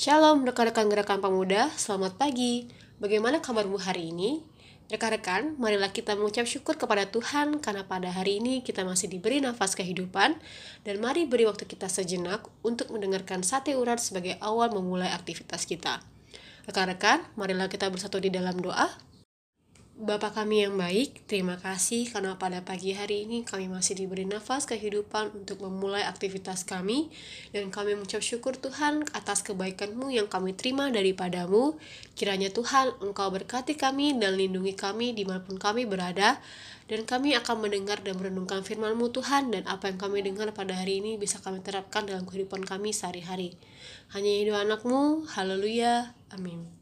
Shalom rekan-rekan gerakan pemuda, selamat pagi. Bagaimana kabarmu hari ini? Rekan-rekan, marilah kita mengucap syukur kepada Tuhan karena pada hari ini kita masih diberi nafas kehidupan dan mari beri waktu kita sejenak untuk mendengarkan sate urat sebagai awal memulai aktivitas kita. Rekan-rekan, marilah kita bersatu di dalam doa. Bapa kami yang baik, terima kasih karena pada pagi hari ini kami masih diberi nafas kehidupan untuk memulai aktivitas kami dan kami mengucap syukur Tuhan atas kebaikan-Mu yang kami terima daripadamu. Kiranya Tuhan Engkau berkati kami dan lindungi kami di mana pun kami berada dan kami akan mendengar dan merenungkan firman-Mu Tuhan dan apa yang kami dengar pada hari ini bisa kami terapkan dalam kehidupan kami sehari-hari. Hanya itu anakmu, haleluya, amin.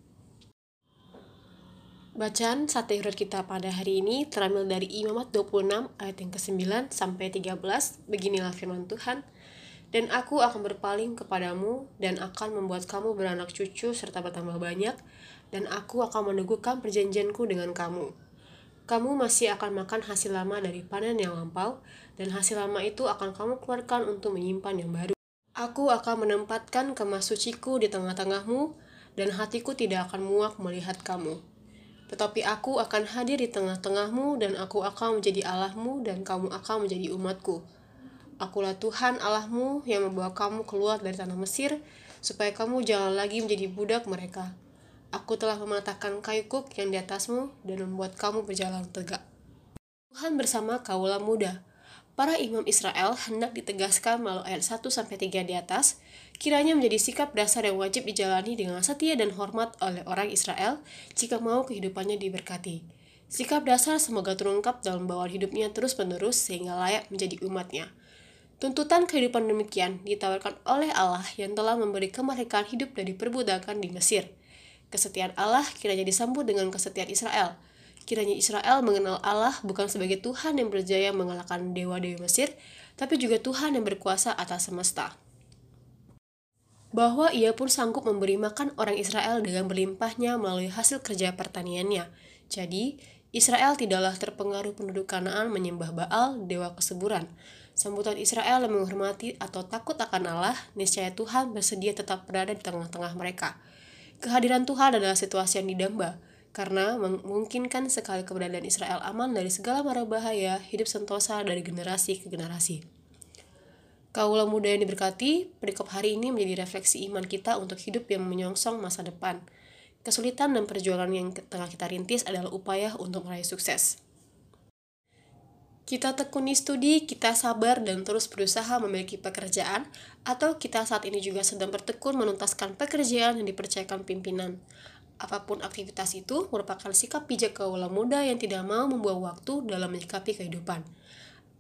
Bacaan sate huruf kita pada hari ini terambil dari Imamat 26 ayat yang ke-9 sampai 13. Beginilah firman Tuhan. Dan aku akan berpaling kepadamu dan akan membuat kamu beranak cucu serta bertambah banyak dan aku akan meneguhkan perjanjianku dengan kamu. Kamu masih akan makan hasil lama dari panen yang lampau dan hasil lama itu akan kamu keluarkan untuk menyimpan yang baru. Aku akan menempatkan kemas suciku di tengah-tengahmu dan hatiku tidak akan muak melihat kamu tetapi aku akan hadir di tengah-tengahmu dan aku akan menjadi Allahmu dan kamu akan menjadi umatku. Akulah Tuhan Allahmu yang membawa kamu keluar dari tanah Mesir, supaya kamu jangan lagi menjadi budak mereka. Aku telah mematahkan kayu kuk yang di atasmu dan membuat kamu berjalan tegak. Tuhan bersama kaulah muda, para imam Israel hendak ditegaskan melalui ayat 1-3 di atas, kiranya menjadi sikap dasar yang wajib dijalani dengan setia dan hormat oleh orang Israel jika mau kehidupannya diberkati. Sikap dasar semoga terungkap dalam bawaan hidupnya terus-menerus sehingga layak menjadi umatnya. Tuntutan kehidupan demikian ditawarkan oleh Allah yang telah memberi kemerdekaan hidup dari perbudakan di Mesir. Kesetiaan Allah kiranya disambut dengan kesetiaan Israel – Kiranya Israel mengenal Allah bukan sebagai Tuhan yang berjaya mengalahkan dewa-dewi Mesir, tapi juga Tuhan yang berkuasa atas semesta. Bahwa ia pun sanggup memberi makan orang Israel dengan berlimpahnya melalui hasil kerja pertaniannya. Jadi, Israel tidaklah terpengaruh penduduk Kanaan menyembah Baal, dewa kesuburan. Sambutan Israel yang menghormati atau takut akan Allah, niscaya Tuhan bersedia tetap berada di tengah-tengah mereka. Kehadiran Tuhan adalah situasi yang didamba, karena memungkinkan sekali keberadaan Israel aman dari segala mara bahaya, hidup sentosa dari generasi ke generasi. Kaulah muda yang diberkati, perikop hari ini menjadi refleksi iman kita untuk hidup yang menyongsong masa depan. Kesulitan dan perjuangan yang tengah kita rintis adalah upaya untuk meraih sukses. Kita tekuni studi, kita sabar dan terus berusaha memiliki pekerjaan, atau kita saat ini juga sedang bertekun menuntaskan pekerjaan yang dipercayakan pimpinan. Apa pun aktivitas itu merupakan sikap bijak kaula muda yang tidak mau membuang waktu dalam menyikapi kehidupan.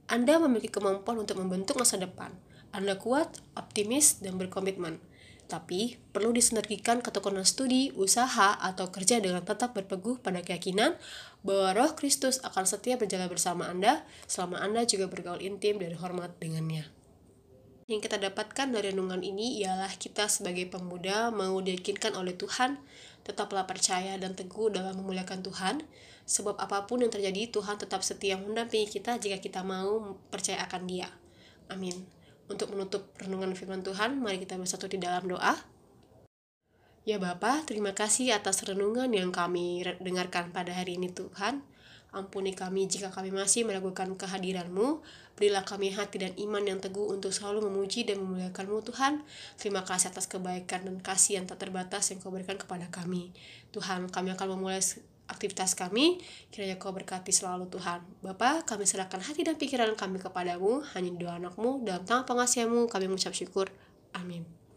Anda memiliki kemampuan untuk membentuk masa depan. Anda kuat, optimis, dan berkomitmen. Tapi, perlu disinergikan ketekunan studi, usaha, atau kerja dengan tetap berpeguh pada keyakinan bahwa roh Kristus akan setia berjalan bersama Anda selama Anda juga bergaul intim dan hormat dengannya. Yang kita dapatkan dari renungan ini ialah kita sebagai pemuda mau diyakinkan oleh Tuhan Tetaplah percaya dan teguh dalam memuliakan Tuhan, sebab apa pun yang terjadi, Tuhan tetap setia mendampingi kita jika kita mau percaya akan Dia. Amin. Untuk menutup renungan firman Tuhan, mari kita bersatu di dalam doa. Ya Bapa, terima kasih atas renungan yang kami dengarkan pada hari ini Tuhan. Ampuni kami jika kami masih meragukan kehadiranmu. Berilah kami hati dan iman yang teguh untuk selalu memuji dan memuliakanmu Tuhan. Terima kasih atas kebaikan dan kasih yang tak terbatas yang kau berikan kepada kami. Tuhan, kami akan memulai aktivitas kami. Kiranya kau berkati selalu Tuhan. Bapa, kami serahkan hati dan pikiran kami kepadamu. Hanya doa anakmu, dalam tangan pengasihanmu kami mengucap syukur. Amin.